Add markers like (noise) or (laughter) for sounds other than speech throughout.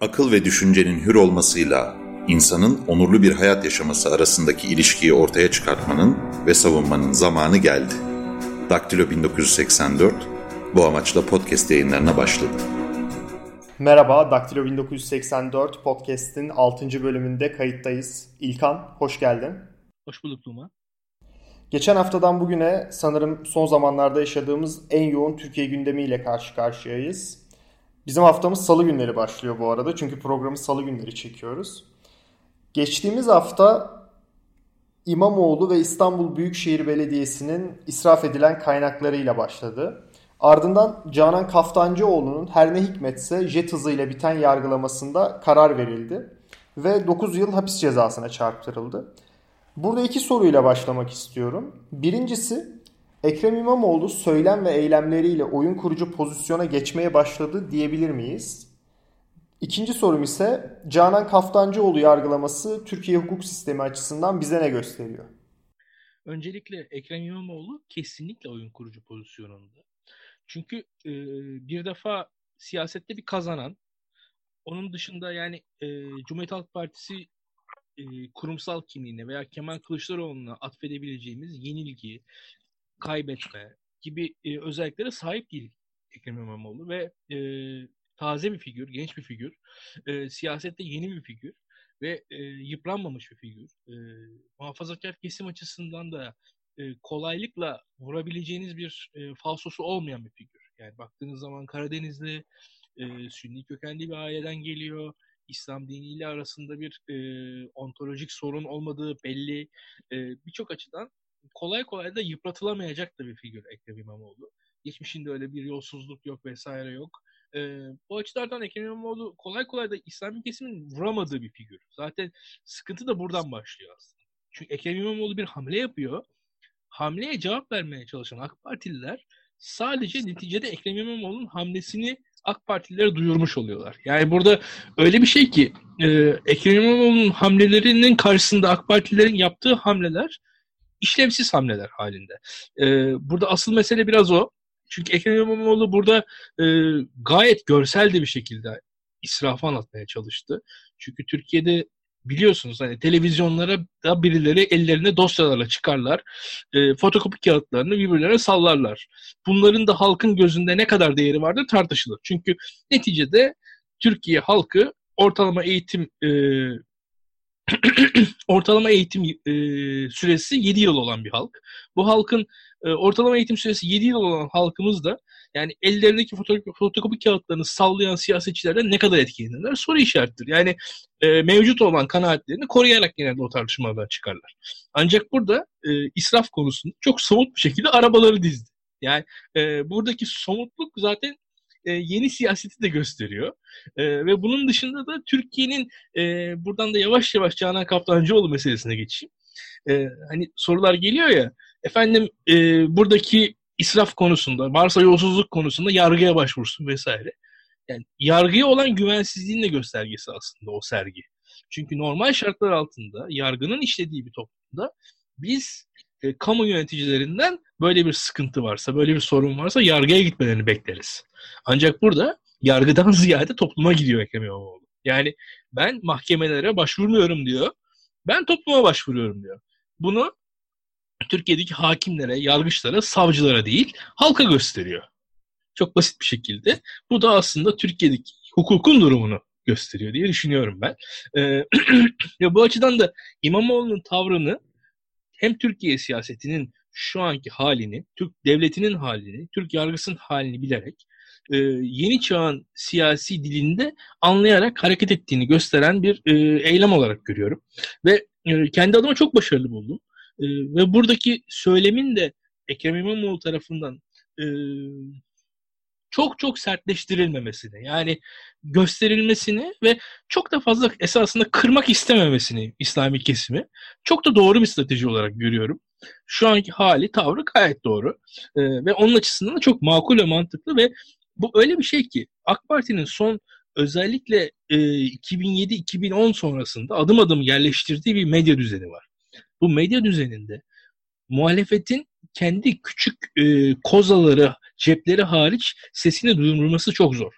akıl ve düşüncenin hür olmasıyla insanın onurlu bir hayat yaşaması arasındaki ilişkiyi ortaya çıkartmanın ve savunmanın zamanı geldi. Daktilo 1984 bu amaçla podcast yayınlarına başladı. Merhaba, Daktilo 1984 podcast'in 6. bölümünde kayıttayız. İlkan, hoş geldin. Hoş bulduk Duma. Geçen haftadan bugüne sanırım son zamanlarda yaşadığımız en yoğun Türkiye gündemiyle karşı karşıyayız. Bizim haftamız salı günleri başlıyor bu arada. Çünkü programı salı günleri çekiyoruz. Geçtiğimiz hafta İmamoğlu ve İstanbul Büyükşehir Belediyesi'nin israf edilen kaynaklarıyla başladı. Ardından Canan Kaftancıoğlu'nun her ne hikmetse jet hızıyla biten yargılamasında karar verildi ve 9 yıl hapis cezasına çarptırıldı. Burada iki soruyla başlamak istiyorum. Birincisi Ekrem İmamoğlu söylem ve eylemleriyle oyun kurucu pozisyona geçmeye başladı diyebilir miyiz? İkinci sorum ise Canan Kaftancıoğlu yargılaması Türkiye hukuk sistemi açısından bize ne gösteriyor? Öncelikle Ekrem İmamoğlu kesinlikle oyun kurucu pozisyonunda. Çünkü e, bir defa siyasette bir kazanan, onun dışında yani e, Cumhuriyet Halk Partisi e, kurumsal kimliğine veya Kemal Kılıçdaroğlu'na atfedebileceğimiz yenilgi, kaybetme gibi e, özelliklere sahip değil Ekrem İmamoğlu ve e, taze bir figür, genç bir figür, e, siyasette yeni bir figür ve e, yıpranmamış bir figür. E, muhafazakar kesim açısından da e, kolaylıkla vurabileceğiniz bir e, falsosu olmayan bir figür. Yani baktığınız zaman Karadenizli, e, Sünni kökenli bir aileden geliyor. İslam diniyle arasında bir e, ontolojik sorun olmadığı belli. E, Birçok açıdan kolay kolay da yıpratılamayacak da bir figür Ekrem İmamoğlu. Geçmişinde öyle bir yolsuzluk yok vesaire yok. E, bu açılardan Ekrem İmamoğlu kolay kolay da İslami kesimin vuramadığı bir figür. Zaten sıkıntı da buradan başlıyor aslında. Çünkü Ekrem İmamoğlu bir hamle yapıyor. Hamleye cevap vermeye çalışan AK Partililer sadece neticede Ekrem İmamoğlu'nun hamlesini AK Partililere duyurmuş oluyorlar. Yani burada öyle bir şey ki e, Ekrem İmamoğlu'nun hamlelerinin karşısında AK Partililerin yaptığı hamleler işlevsiz hamleler halinde. E, burada asıl mesele biraz o. Çünkü Ekrem İmamoğlu burada e, gayet görsel de bir şekilde israfı anlatmaya çalıştı. Çünkü Türkiye'de biliyorsunuz hani televizyonlara da birileri ellerine dosyalarla çıkarlar. E, fotokopi kağıtlarını birbirlerine sallarlar. Bunların da halkın gözünde ne kadar değeri vardır tartışılır. Çünkü neticede Türkiye halkı ortalama eğitim e, (clears throat) ortalama eğitim e, süresi 7 yıl olan bir halk. Bu halkın e, ortalama eğitim süresi 7 yıl olan halkımız da yani ellerindeki fotokopi, fotokopi kağıtlarını sallayan siyasetçilerden ne kadar etkilenirler soru işarettir. Yani e, mevcut olan kanaatlerini koruyarak genelde o tartışmalardan çıkarlar. Ancak burada e, israf konusunda çok somut bir şekilde arabaları dizdi. Yani e, buradaki somutluk zaten e, yeni siyaseti de gösteriyor. E, ve bunun dışında da Türkiye'nin e, buradan da yavaş yavaş Canan Kaptancıoğlu meselesine geçeyim. E, hani sorular geliyor ya efendim e, buradaki israf konusunda, varsa yolsuzluk konusunda yargıya başvursun vesaire. Yani yargıya olan güvensizliğin de göstergesi aslında o sergi. Çünkü normal şartlar altında yargının işlediği bir toplumda biz e, kamu yöneticilerinden böyle bir sıkıntı varsa, böyle bir sorun varsa yargıya gitmelerini bekleriz. Ancak burada yargıdan (laughs) ziyade topluma gidiyor Ekrem İmamoğlu. Yani ben mahkemelere başvurmuyorum diyor. Ben topluma başvuruyorum diyor. Bunu Türkiye'deki hakimlere, yargıçlara, savcılara değil halka gösteriyor. Çok basit bir şekilde. Bu da aslında Türkiye'deki hukukun durumunu gösteriyor diye düşünüyorum ben. Ee, (clears throat) ya bu açıdan da İmamoğlu'nun tavrını hem Türkiye siyasetinin şu anki halini, Türk devletinin halini, Türk yargısının halini bilerek e, yeni çağın siyasi dilinde anlayarak hareket ettiğini gösteren bir e, eylem olarak görüyorum. Ve e, kendi adıma çok başarılı buldum. E, ve buradaki söylemin de Ekrem İmamoğlu tarafından e, çok çok sertleştirilmemesini yani gösterilmesini ve çok da fazla esasında kırmak istememesini İslami kesimi çok da doğru bir strateji olarak görüyorum. Şu anki hali, tavrı gayet doğru. Ee, ve onun açısından da çok makul ve mantıklı ve bu öyle bir şey ki AK Parti'nin son özellikle e, 2007-2010 sonrasında adım adım yerleştirdiği bir medya düzeni var. Bu medya düzeninde muhalefetin kendi küçük e, kozaları, cepleri hariç sesini duyurması çok zor.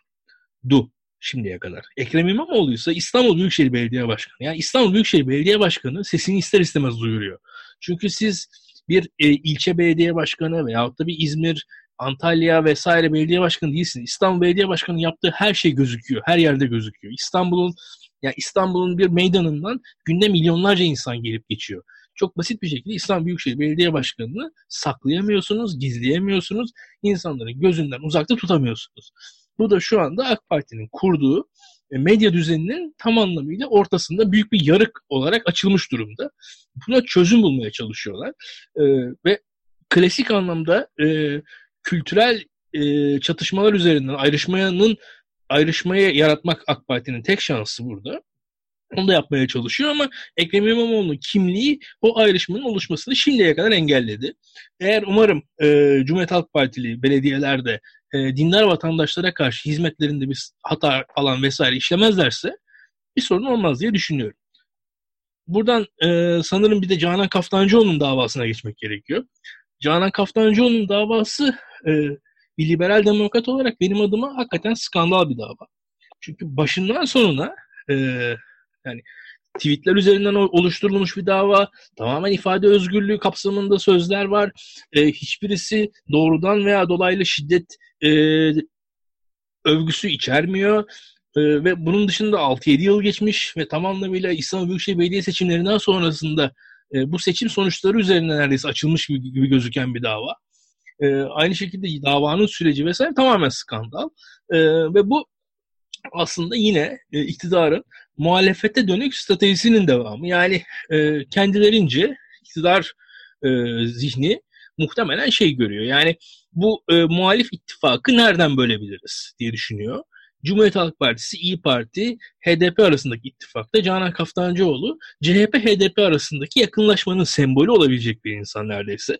Du. şimdiye kadar. Ekrem İmamoğlu ise İstanbul Büyükşehir Belediye Başkanı. Yani İstanbul Büyükşehir Belediye Başkanı sesini ister istemez duyuruyor. Çünkü siz bir e, ilçe belediye başkanı veyahut da bir İzmir, Antalya vesaire belediye başkanı değilsiniz. İstanbul Belediye Başkanı yaptığı her şey gözüküyor. Her yerde gözüküyor. İstanbul'un yani İstanbul'un bir meydanından günde milyonlarca insan gelip geçiyor. Çok basit bir şekilde İstanbul Büyükşehir Belediye Başkanı'nı saklayamıyorsunuz, gizleyemiyorsunuz. insanların gözünden uzakta tutamıyorsunuz. Bu da şu anda AK Parti'nin kurduğu medya düzeninin tam anlamıyla ortasında büyük bir yarık olarak açılmış durumda. Buna çözüm bulmaya çalışıyorlar. E, ve klasik anlamda e, kültürel e, çatışmalar üzerinden ayrışmanın ayrışmayı yaratmak AK Parti'nin tek şansı burada. Onu da yapmaya çalışıyor ama Ekrem İmamoğlu'nun kimliği o ayrışmanın oluşmasını şimdiye kadar engelledi. Eğer umarım e, Cumhuriyet Halk Partili belediyelerde e, dindar vatandaşlara karşı hizmetlerinde bir hata alan vesaire işlemezlerse bir sorun olmaz diye düşünüyorum. Buradan e, sanırım bir de Canan Kaftancıoğlu'nun davasına geçmek gerekiyor. Canan Kaftancıoğlu'nun davası e, bir liberal demokrat olarak benim adıma hakikaten skandal bir dava. Çünkü başından sonuna e, yani tweetler üzerinden oluşturulmuş bir dava. Tamamen ifade özgürlüğü kapsamında sözler var. E, hiçbirisi doğrudan veya dolaylı şiddet e, övgüsü içermiyor. E, ve bunun dışında 6-7 yıl geçmiş ve tam anlamıyla İstanbul Büyükşehir Belediye seçimlerinden sonrasında e, bu seçim sonuçları üzerine neredeyse açılmış gibi, gibi gözüken bir dava. E, aynı şekilde davanın süreci vesaire tamamen skandal. E, ve bu aslında yine e, iktidarın muhalefete dönük stratejisinin devamı. Yani e, kendilerince iktidar e, zihni muhtemelen şey görüyor. Yani bu e, muhalif ittifakı nereden bölebiliriz diye düşünüyor. Cumhuriyet Halk Partisi, İyi Parti, HDP arasındaki ittifakta Canan Kaftancıoğlu, CHP-HDP arasındaki yakınlaşmanın sembolü olabilecek bir insan neredeyse.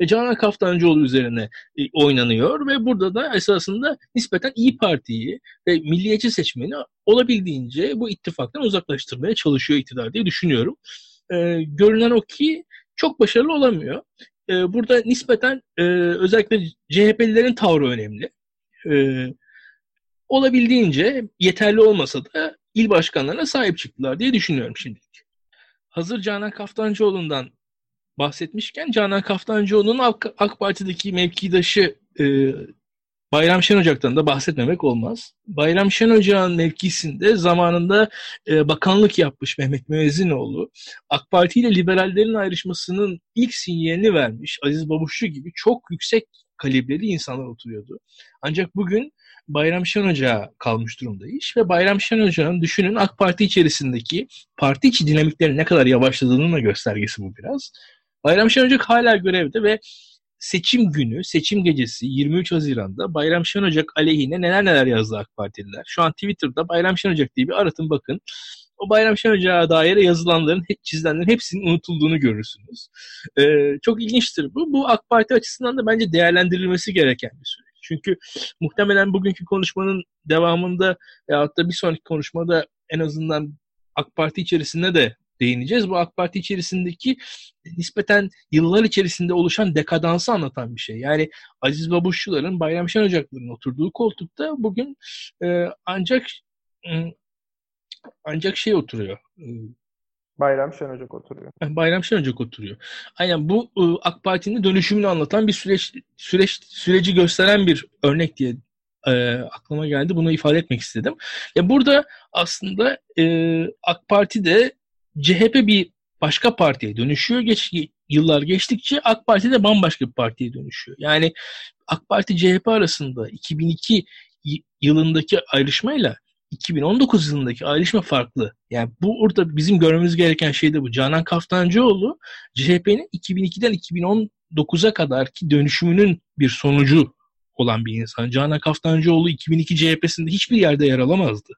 Ve Canan Kaftancıoğlu üzerine e, oynanıyor ve burada da esasında nispeten İyi Parti'yi ve milliyetçi seçmeni olabildiğince bu ittifaktan uzaklaştırmaya çalışıyor iktidar diye düşünüyorum. E, görünen o ki çok başarılı olamıyor. E, burada nispeten e, özellikle CHP'lilerin tavrı önemli. E, olabildiğince yeterli olmasa da il başkanlarına sahip çıktılar diye düşünüyorum şimdilik. Hazır Canan Kaftancıoğlu'ndan bahsetmişken Canan Kaftancıoğlu'nun AK, AK Parti'deki mevkidaşı e, Bayram Şenocak'tan da bahsetmemek olmaz. Bayram Şenocak'ın mevkisinde zamanında e, bakanlık yapmış Mehmet Müezzinoğlu, AK Parti ile liberallerin ayrışmasının ilk sinyalini vermiş Aziz Babuşçu gibi çok yüksek kalibreli insanlar oturuyordu. Ancak bugün Bayram Şenocak'a kalmış durumda iş ve Bayram Şenocak'ın düşünün AK Parti içerisindeki parti içi dinamiklerin ne kadar yavaşladığının da göstergesi bu biraz. Bayram Şenocak hala görevde ve seçim günü, seçim gecesi 23 Haziran'da Bayram Şenocak aleyhine neler neler yazdı AK Partililer. Şu an Twitter'da Bayram Şenocak diye bir aratın bakın. O Bayram Şenocak'a dair yazılanların, çizilenlerin hepsinin unutulduğunu görürsünüz. Ee, çok ilginçtir bu. Bu AK Parti açısından da bence değerlendirilmesi gereken bir süreç. Çünkü muhtemelen bugünkü konuşmanın devamında veyahut da bir sonraki konuşmada en azından AK Parti içerisinde de değineceğiz. Bu AK Parti içerisindeki nispeten yıllar içerisinde oluşan dekadansı anlatan bir şey. Yani Aziz Babuşçuların, Bayram Şen Ocakları'nın oturduğu koltukta bugün e, ancak e, ancak şey oturuyor. E, Bayram Şenocak oturuyor. Bayram Şenocak oturuyor. Aynen bu e, AK Parti'nin dönüşümünü anlatan bir süreç süreç süreci gösteren bir örnek diye e, aklıma geldi. Bunu ifade etmek istedim. Ya burada aslında e, AK Parti de CHP bir başka partiye dönüşüyor. Geç, yıllar geçtikçe AK Parti de bambaşka bir partiye dönüşüyor. Yani AK Parti CHP arasında 2002 yılındaki ayrışmayla 2019 yılındaki ayrışma farklı. Yani bu orada bizim görmemiz gereken şey de bu. Canan Kaftancıoğlu CHP'nin 2002'den 2019'a kadarki dönüşümünün bir sonucu olan bir insan. Canan Kaftancıoğlu 2002 CHP'sinde hiçbir yerde yer alamazdı.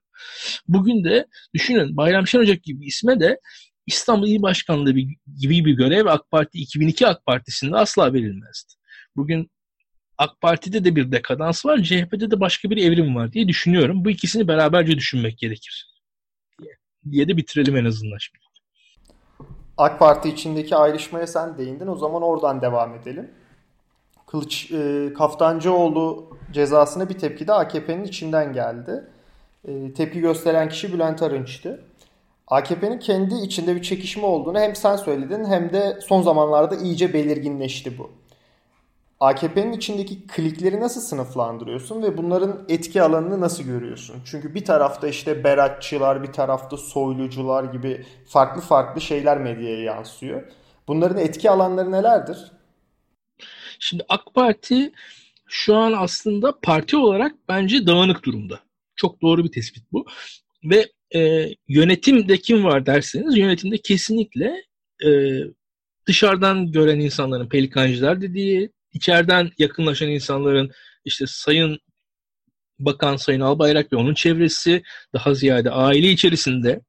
Bugün de düşünün Bayram Şenocak gibi isme de İstanbul İl Başkanlığı gibi bir görev AK Parti 2002 AK Partisi'nde asla verilmezdi. Bugün AK Parti'de de bir dekadans var, CHP'de de başka bir evrim var diye düşünüyorum. Bu ikisini beraberce düşünmek gerekir. Diye de bitirelim en azından şimdi. AK Parti içindeki ayrışmaya sen değindin. O zaman oradan devam edelim. Kılıç e, Kaftancıoğlu cezasına bir tepki de AKP'nin içinden geldi. E, tepki gösteren kişi Bülent Arınç'tı. AKP'nin kendi içinde bir çekişme olduğunu hem sen söyledin hem de son zamanlarda iyice belirginleşti bu. AKP'nin içindeki klikleri nasıl sınıflandırıyorsun ve bunların etki alanını nasıl görüyorsun? Çünkü bir tarafta işte Beratçılar, bir tarafta soylucular gibi farklı farklı şeyler medyaya yansıyor. Bunların etki alanları nelerdir? Şimdi AK Parti şu an aslında parti olarak bence dağınık durumda. Çok doğru bir tespit bu. Ve e, yönetimde kim var derseniz yönetimde kesinlikle e, dışarıdan gören insanların pelikancılar dediği, içeriden yakınlaşan insanların işte Sayın Bakan Sayın Albayrak ve onun çevresi daha ziyade aile içerisinde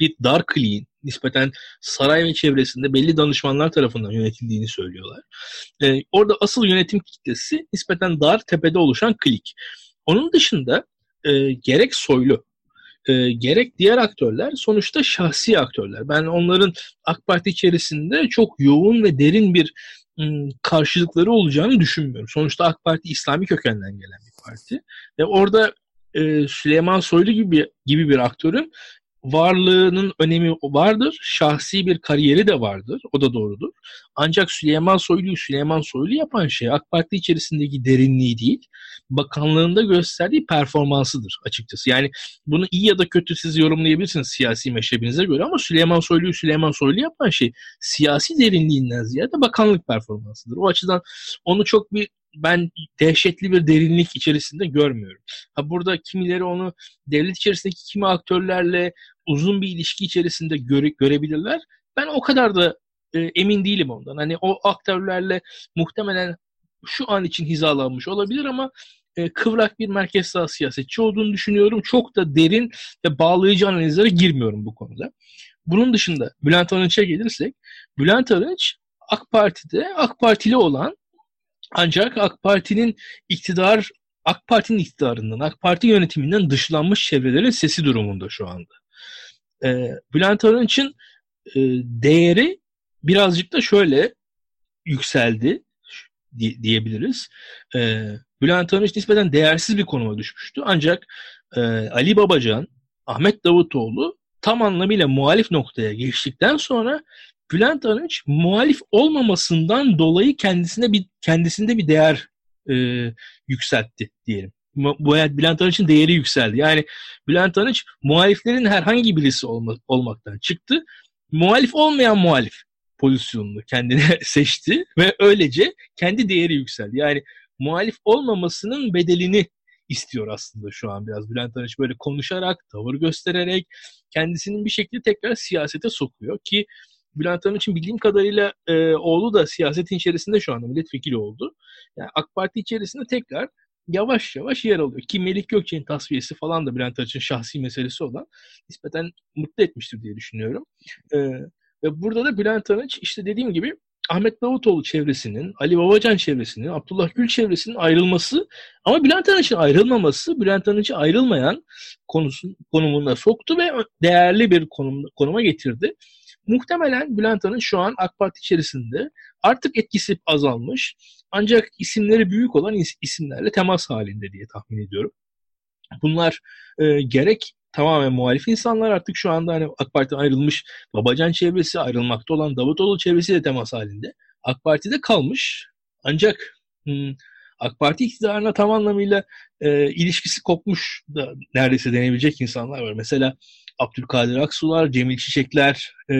bir dar kliğin nispeten saray ve çevresinde belli danışmanlar tarafından yönetildiğini söylüyorlar. Ee, orada asıl yönetim kitlesi nispeten dar tepede oluşan klik. Onun dışında e, gerek soylu e, gerek diğer aktörler sonuçta şahsi aktörler. Ben onların AK Parti içerisinde çok yoğun ve derin bir m, karşılıkları olacağını düşünmüyorum. Sonuçta AK Parti İslami kökenden gelen bir parti ve orada e, Süleyman Soylu gibi gibi bir aktörün varlığının önemi vardır. Şahsi bir kariyeri de vardır. O da doğrudur. Ancak Süleyman Soylu'yu Süleyman Soylu yapan şey AK Parti içerisindeki derinliği değil, bakanlığında gösterdiği performansıdır açıkçası. Yani bunu iyi ya da kötü siz yorumlayabilirsiniz siyasi meşrebinize göre ama Süleyman Soylu'yu Süleyman Soylu yapan şey siyasi derinliğinden ziyade bakanlık performansıdır. O açıdan onu çok bir ben dehşetli bir derinlik içerisinde görmüyorum. Ha burada kimileri onu devlet içerisindeki kimi aktörlerle uzun bir ilişki içerisinde göre, görebilirler. Ben o kadar da e, emin değilim ondan. Hani o aktörlerle muhtemelen şu an için hizalanmış olabilir ama e, kıvrak bir merkez sağ siyasetçi olduğunu düşünüyorum. Çok da derin ve bağlayıcı analizlere girmiyorum bu konuda. Bunun dışında Bülent Arınç'a gelirsek, Bülent Arınç AK Parti'de AK Partili olan ancak AK Parti'nin iktidar AK Parti'nin iktidarından, AK Parti yönetiminden dışlanmış çevrelerin sesi durumunda şu anda. Ee, Bülent Arınç'ın e, değeri birazcık da şöyle yükseldi diyebiliriz. Ee, Bülent Arınç nispeten değersiz bir konuma düşmüştü. Ancak e, Ali Babacan, Ahmet Davutoğlu tam anlamıyla muhalif noktaya geçtikten sonra Bülent Arınç muhalif olmamasından dolayı kendisine bir kendisinde bir değer e, yükseltti diyelim. Bu Bülent Arınç'ın değeri yükseldi. Yani Bülent Arınç muhaliflerin herhangi birisi olma, olmaktan çıktı. Muhalif olmayan muhalif pozisyonunu kendine (laughs) seçti ve öylece kendi değeri yükseldi. Yani muhalif olmamasının bedelini istiyor aslında şu an biraz. Bülent Arınç böyle konuşarak, tavır göstererek kendisinin bir şekilde tekrar siyasete sokuyor ki Bülent için bildiğim kadarıyla e, oğlu da siyasetin içerisinde şu anda milletvekili oldu. Yani AK Parti içerisinde tekrar yavaş yavaş yer alıyor. Ki Melik Gökçe'nin tasfiyesi falan da Bülent Arınç'ın şahsi meselesi olan nispeten mutlu etmiştir diye düşünüyorum. E, ve burada da Bülent Arınç işte dediğim gibi Ahmet Davutoğlu çevresinin, Ali Babacan çevresinin, Abdullah Gül çevresinin ayrılması ama Bülent Arınç'ın ayrılmaması Bülent Arınç'ı ayrılmayan konusun, konumuna soktu ve değerli bir konum, konuma getirdi. Muhtemelen Bülent Han'ın şu an AK Parti içerisinde artık etkisi azalmış ancak isimleri büyük olan isimlerle temas halinde diye tahmin ediyorum. Bunlar e, gerek tamamen muhalif insanlar artık şu anda hani AK Parti'den ayrılmış Babacan çevresi, ayrılmakta olan Davutoğlu çevresi de temas halinde. AK Parti'de kalmış ancak hmm, AK Parti iktidarına tam anlamıyla e, ilişkisi kopmuş da neredeyse denebilecek insanlar var. Mesela Abdülkadir Aksular, Cemil Çiçekler, e,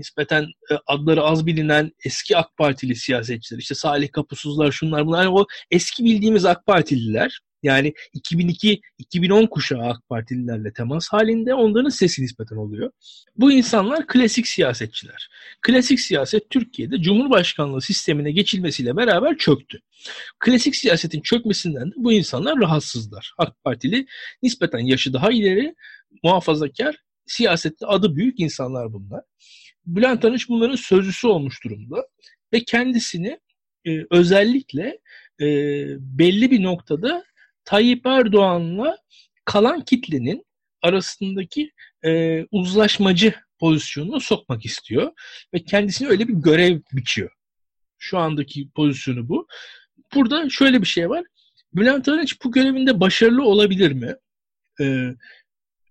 nispeten e, adları az bilinen eski AK Partili siyasetçiler, işte Salih Kapusuzlar, şunlar bunlar, yani o eski bildiğimiz AK Partililer, yani 2002-2010 kuşağı AK Partililerle temas halinde onların sesi nispeten oluyor. Bu insanlar klasik siyasetçiler. Klasik siyaset Türkiye'de Cumhurbaşkanlığı sistemine geçilmesiyle beraber çöktü. Klasik siyasetin çökmesinden de bu insanlar rahatsızlar. AK Partili nispeten yaşı daha ileri muhafazakar, siyasette adı büyük insanlar bunlar. Bülent Arınç bunların sözcüsü olmuş durumda ve kendisini e, özellikle e, belli bir noktada Tayyip Erdoğan'la kalan kitlenin arasındaki e, uzlaşmacı pozisyonuna sokmak istiyor ve kendisine öyle bir görev biçiyor. Şu andaki pozisyonu bu. Burada şöyle bir şey var. Bülent Arınç bu görevinde başarılı olabilir mi? e,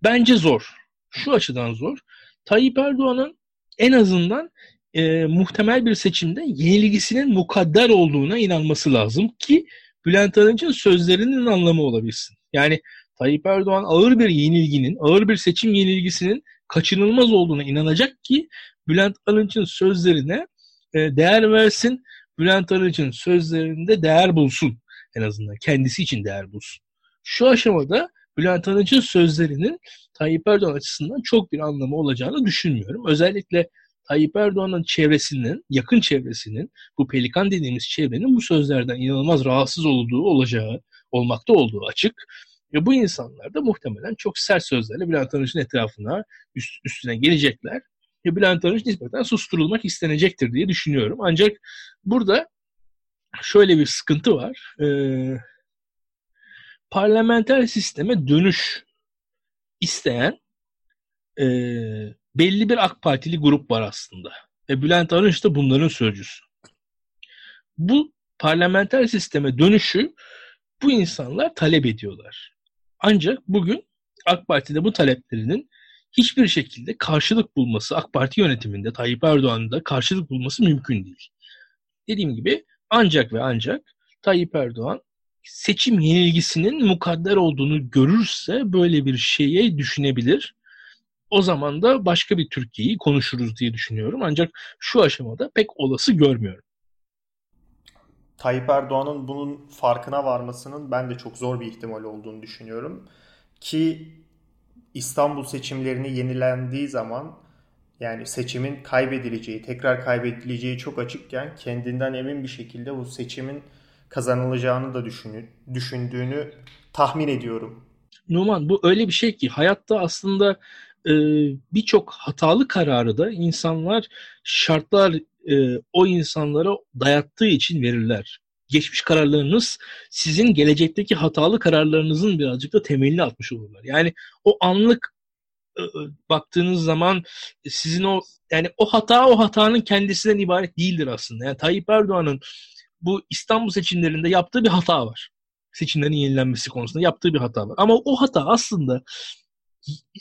bence zor. Şu açıdan zor. Tayyip Erdoğan'ın en azından e, muhtemel bir seçimde yenilgisinin mukadder olduğuna inanması lazım ki Bülent Arınç'ın sözlerinin anlamı olabilsin. Yani Tayyip Erdoğan ağır bir yenilginin, ağır bir seçim yenilgisinin kaçınılmaz olduğuna inanacak ki Bülent Arınç'ın sözlerine e, değer versin. Bülent Arınç'ın sözlerinde değer bulsun en azından. Kendisi için değer bulsun. Şu aşamada Bülent Arınç'ın sözlerinin Tayyip Erdoğan açısından çok bir anlamı olacağını düşünmüyorum. Özellikle Tayyip Erdoğan'ın çevresinin, yakın çevresinin, bu pelikan dediğimiz çevrenin bu sözlerden inanılmaz rahatsız olduğu olacağı, olmakta olduğu açık. Ve bu insanlar da muhtemelen çok sert sözlerle Bülent Arınç'ın etrafına, üst, üstüne gelecekler. Ve Bülent Arınç nispeten susturulmak istenecektir diye düşünüyorum. Ancak burada şöyle bir sıkıntı var. Ee, parlamenter sisteme dönüş isteyen e, belli bir AK Partili grup var aslında. Ve Bülent Arınç da bunların sözcüsü. Bu parlamenter sisteme dönüşü bu insanlar talep ediyorlar. Ancak bugün AK Parti'de bu taleplerinin hiçbir şekilde karşılık bulması, AK Parti yönetiminde Tayyip Erdoğan'ın da karşılık bulması mümkün değil. Dediğim gibi ancak ve ancak Tayyip Erdoğan seçim yenilgisinin mukadder olduğunu görürse böyle bir şeye düşünebilir. O zaman da başka bir Türkiye'yi konuşuruz diye düşünüyorum. Ancak şu aşamada pek olası görmüyorum. Tayyip Erdoğan'ın bunun farkına varmasının ben de çok zor bir ihtimal olduğunu düşünüyorum. Ki İstanbul seçimlerini yenilendiği zaman yani seçimin kaybedileceği, tekrar kaybedileceği çok açıkken kendinden emin bir şekilde bu seçimin kazanılacağını da düşündüğünü tahmin ediyorum. Numan bu öyle bir şey ki hayatta aslında e, birçok hatalı kararı da insanlar şartlar e, o insanlara dayattığı için verirler. Geçmiş kararlarınız sizin gelecekteki hatalı kararlarınızın birazcık da temelini atmış olurlar. Yani o anlık e, baktığınız zaman sizin o yani o hata o hatanın kendisinden ibaret değildir aslında. Yani Tayyip Erdoğan'ın bu İstanbul seçimlerinde yaptığı bir hata var. Seçimlerin yenilenmesi konusunda yaptığı bir hata var. Ama o hata aslında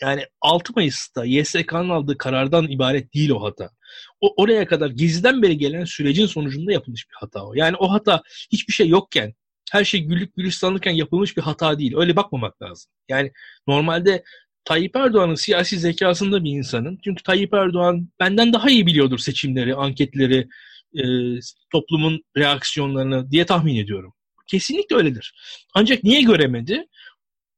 yani 6 Mayıs'ta YSK'nın aldığı karardan ibaret değil o hata. O oraya kadar geziden beri gelen sürecin sonucunda yapılmış bir hata o. Yani o hata hiçbir şey yokken, her şey güllük gülistanlıkken yapılmış bir hata değil. Öyle bakmamak lazım. Yani normalde Tayyip Erdoğan'ın siyasi zekasında bir insanın. Çünkü Tayyip Erdoğan benden daha iyi biliyordur seçimleri, anketleri, e, toplumun reaksiyonlarını diye tahmin ediyorum. Kesinlikle öyledir. Ancak niye göremedi?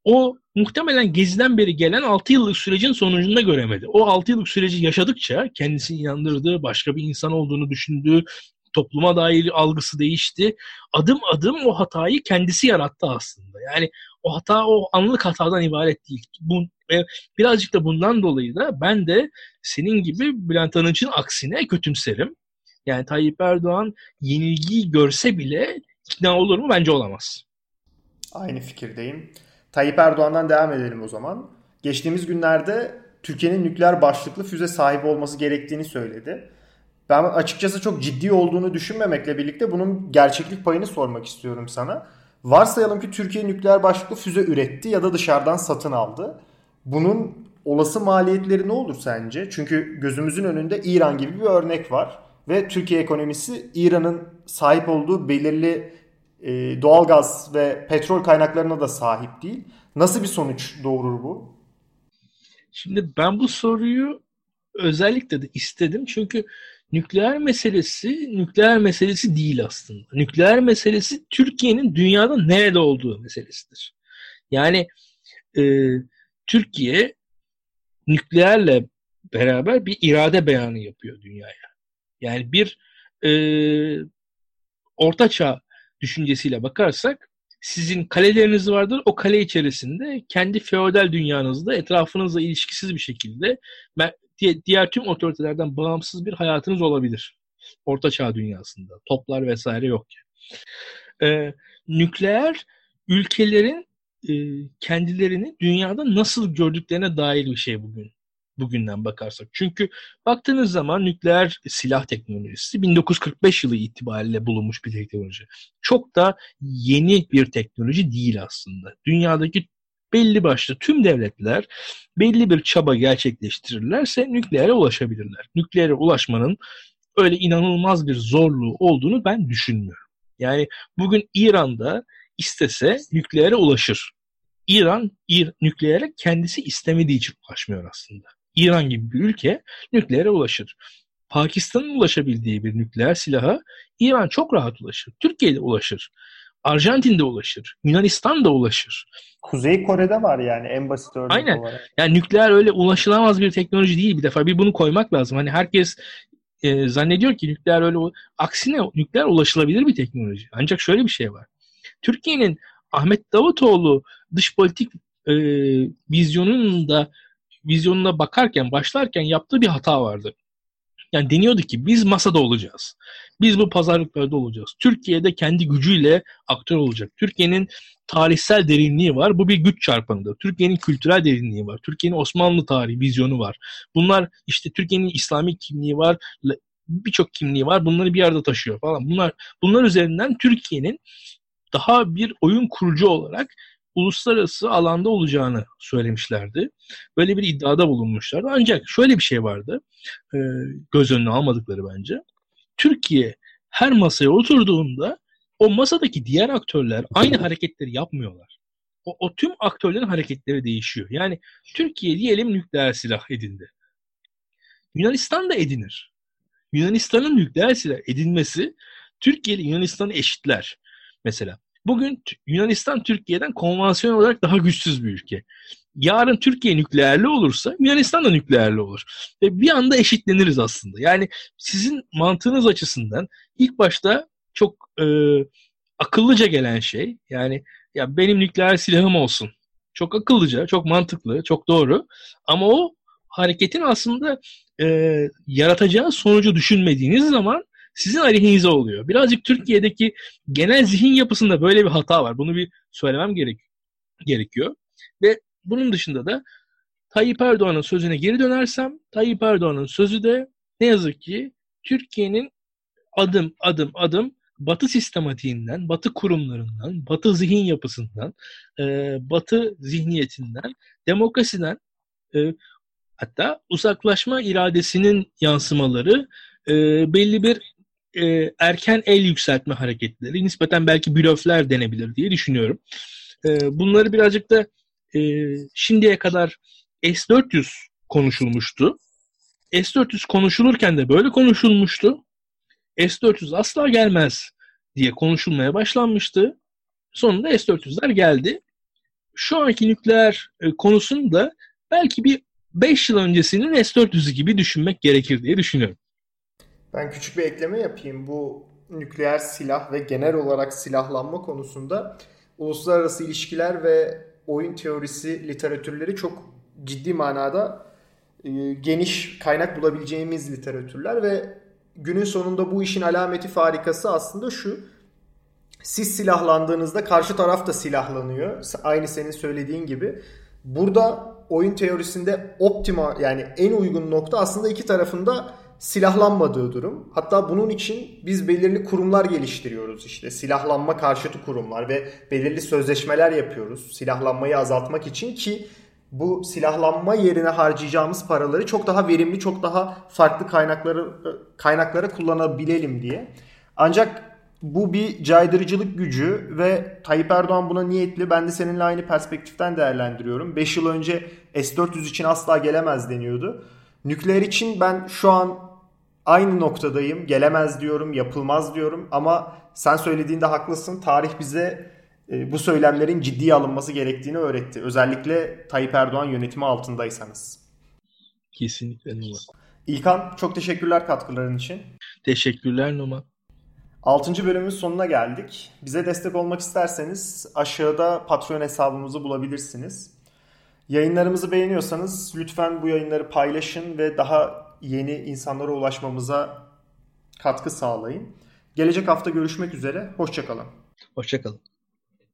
O muhtemelen Gezi'den beri gelen 6 yıllık sürecin sonucunda göremedi. O 6 yıllık süreci yaşadıkça kendisini inandırdığı, başka bir insan olduğunu düşündüğü, topluma dair algısı değişti. Adım adım o hatayı kendisi yarattı aslında. Yani o hata o anlık hatadan ibaret değil. Bu, ve birazcık da bundan dolayı da ben de senin gibi Bülent Arınç'ın aksine kötümserim. Yani Tayyip Erdoğan yenilgiyi görse bile ikna olur mu? Bence olamaz. Aynı fikirdeyim. Tayyip Erdoğan'dan devam edelim o zaman. Geçtiğimiz günlerde Türkiye'nin nükleer başlıklı füze sahibi olması gerektiğini söyledi. Ben açıkçası çok ciddi olduğunu düşünmemekle birlikte bunun gerçeklik payını sormak istiyorum sana. Varsayalım ki Türkiye nükleer başlıklı füze üretti ya da dışarıdan satın aldı. Bunun olası maliyetleri ne olur sence? Çünkü gözümüzün önünde İran gibi bir örnek var ve Türkiye ekonomisi İran'ın sahip olduğu belirli e, doğalgaz ve petrol kaynaklarına da sahip değil. Nasıl bir sonuç doğurur bu? Şimdi ben bu soruyu özellikle de istedim çünkü nükleer meselesi nükleer meselesi değil aslında. Nükleer meselesi Türkiye'nin dünyada nerede olduğu meselesidir. Yani e, Türkiye nükleerle beraber bir irade beyanı yapıyor dünyaya. Yani bir e, ortaçağ düşüncesiyle bakarsak sizin kaleleriniz vardır. O kale içerisinde kendi feodal dünyanızda etrafınızla ilişkisiz bir şekilde diğer tüm otoritelerden bağımsız bir hayatınız olabilir. Orta Çağ dünyasında. Toplar vesaire yokken. Ee, nükleer ülkelerin kendilerini dünyada nasıl gördüklerine dair bir şey bugün bugünden bakarsak. Çünkü baktığınız zaman nükleer silah teknolojisi 1945 yılı itibariyle bulunmuş bir teknoloji. Çok da yeni bir teknoloji değil aslında. Dünyadaki belli başlı tüm devletler belli bir çaba gerçekleştirirlerse nükleere ulaşabilirler. Nükleere ulaşmanın öyle inanılmaz bir zorluğu olduğunu ben düşünmüyorum. Yani bugün İran'da istese nükleere ulaşır. İran ir, nükleere kendisi istemediği için ulaşmıyor aslında. İran gibi bir ülke nükleere ulaşır. Pakistan'ın ulaşabildiği bir nükleer silaha İran çok rahat ulaşır. Türkiye'de ulaşır. Arjantin'de ulaşır. Yunanistan'da ulaşır. Kuzey Kore'de var yani en basit örnek Aynen. olarak. Yani nükleer öyle ulaşılamaz bir teknoloji değil bir defa. Bir bunu koymak lazım. Hani herkes e, zannediyor ki nükleer öyle aksine nükleer ulaşılabilir bir teknoloji. Ancak şöyle bir şey var. Türkiye'nin Ahmet Davutoğlu dış politik e, vizyonunun da vizyonuna bakarken başlarken yaptığı bir hata vardı. Yani deniyordu ki biz masada olacağız. Biz bu pazarlıklarda olacağız. Türkiye'de kendi gücüyle aktör olacak. Türkiye'nin tarihsel derinliği var. Bu bir güç çarpanıdır. Türkiye'nin kültürel derinliği var. Türkiye'nin Osmanlı tarihi, vizyonu var. Bunlar işte Türkiye'nin İslami kimliği var. Birçok kimliği var. Bunları bir arada taşıyor falan. Bunlar bunlar üzerinden Türkiye'nin daha bir oyun kurucu olarak uluslararası alanda olacağını söylemişlerdi. Böyle bir iddiada bulunmuşlardı. Ancak şöyle bir şey vardı. E, göz önüne almadıkları bence. Türkiye her masaya oturduğunda o masadaki diğer aktörler aynı hareketleri yapmıyorlar. O, o tüm aktörlerin hareketleri değişiyor. Yani Türkiye diyelim nükleer silah edindi. Yunanistan da edinir. Yunanistan'ın nükleer silah edinmesi Türkiye ile Yunanistan'ı eşitler. Mesela bugün Yunanistan Türkiye'den konvansiyon olarak daha güçsüz bir ülke. Yarın Türkiye nükleerli olursa Yunanistan da nükleerli olur. Ve bir anda eşitleniriz aslında. Yani sizin mantığınız açısından ilk başta çok e, akıllıca gelen şey yani ya benim nükleer silahım olsun. Çok akıllıca, çok mantıklı, çok doğru. Ama o hareketin aslında e, yaratacağı sonucu düşünmediğiniz zaman sizin aleyhinize oluyor. Birazcık Türkiye'deki genel zihin yapısında böyle bir hata var. Bunu bir söylemem gerek gerekiyor. Ve bunun dışında da Tayyip Erdoğan'ın sözüne geri dönersem Tayyip Erdoğan'ın sözü de ne yazık ki Türkiye'nin adım adım adım Batı sistematiğinden, Batı kurumlarından, Batı zihin yapısından, e, Batı zihniyetinden, demokrasiden, e, hatta uzaklaşma iradesinin yansımaları e, belli bir e, erken el yükseltme hareketleri, nispeten belki blöfler denebilir diye düşünüyorum. E, bunları birazcık da e, şimdiye kadar S-400 konuşulmuştu. S-400 konuşulurken de böyle konuşulmuştu. S-400 asla gelmez diye konuşulmaya başlanmıştı. Sonunda S-400'ler geldi. Şu anki nükleer e, konusunda belki bir 5 yıl öncesinin S-400'ü gibi düşünmek gerekir diye düşünüyorum. Ben küçük bir ekleme yapayım. Bu nükleer silah ve genel olarak silahlanma konusunda uluslararası ilişkiler ve oyun teorisi literatürleri çok ciddi manada e, geniş kaynak bulabileceğimiz literatürler ve günün sonunda bu işin alameti farikası aslında şu. Siz silahlandığınızda karşı taraf da silahlanıyor. Aynı senin söylediğin gibi. Burada oyun teorisinde optima yani en uygun nokta aslında iki tarafında silahlanmadığı durum. Hatta bunun için biz belirli kurumlar geliştiriyoruz işte. Silahlanma karşıtı kurumlar ve belirli sözleşmeler yapıyoruz. Silahlanmayı azaltmak için ki bu silahlanma yerine harcayacağımız paraları çok daha verimli, çok daha farklı kaynakları kaynaklara kullanabilelim diye. Ancak bu bir caydırıcılık gücü ve Tayyip Erdoğan buna niyetli. Ben de seninle aynı perspektiften değerlendiriyorum. 5 yıl önce S-400 için asla gelemez deniyordu. Nükleer için ben şu an aynı noktadayım. Gelemez diyorum, yapılmaz diyorum ama sen söylediğinde haklısın. Tarih bize e, bu söylemlerin ciddiye alınması gerektiğini öğretti. Özellikle Tayyip Erdoğan yönetimi altındaysanız. Kesinlikle Numa. İlkan çok teşekkürler katkıların için. Teşekkürler Numa. 6. bölümün sonuna geldik. Bize destek olmak isterseniz aşağıda Patreon hesabımızı bulabilirsiniz. Yayınlarımızı beğeniyorsanız lütfen bu yayınları paylaşın ve daha yeni insanlara ulaşmamıza katkı sağlayın. Gelecek hafta görüşmek üzere. Hoşçakalın. Hoşçakalın.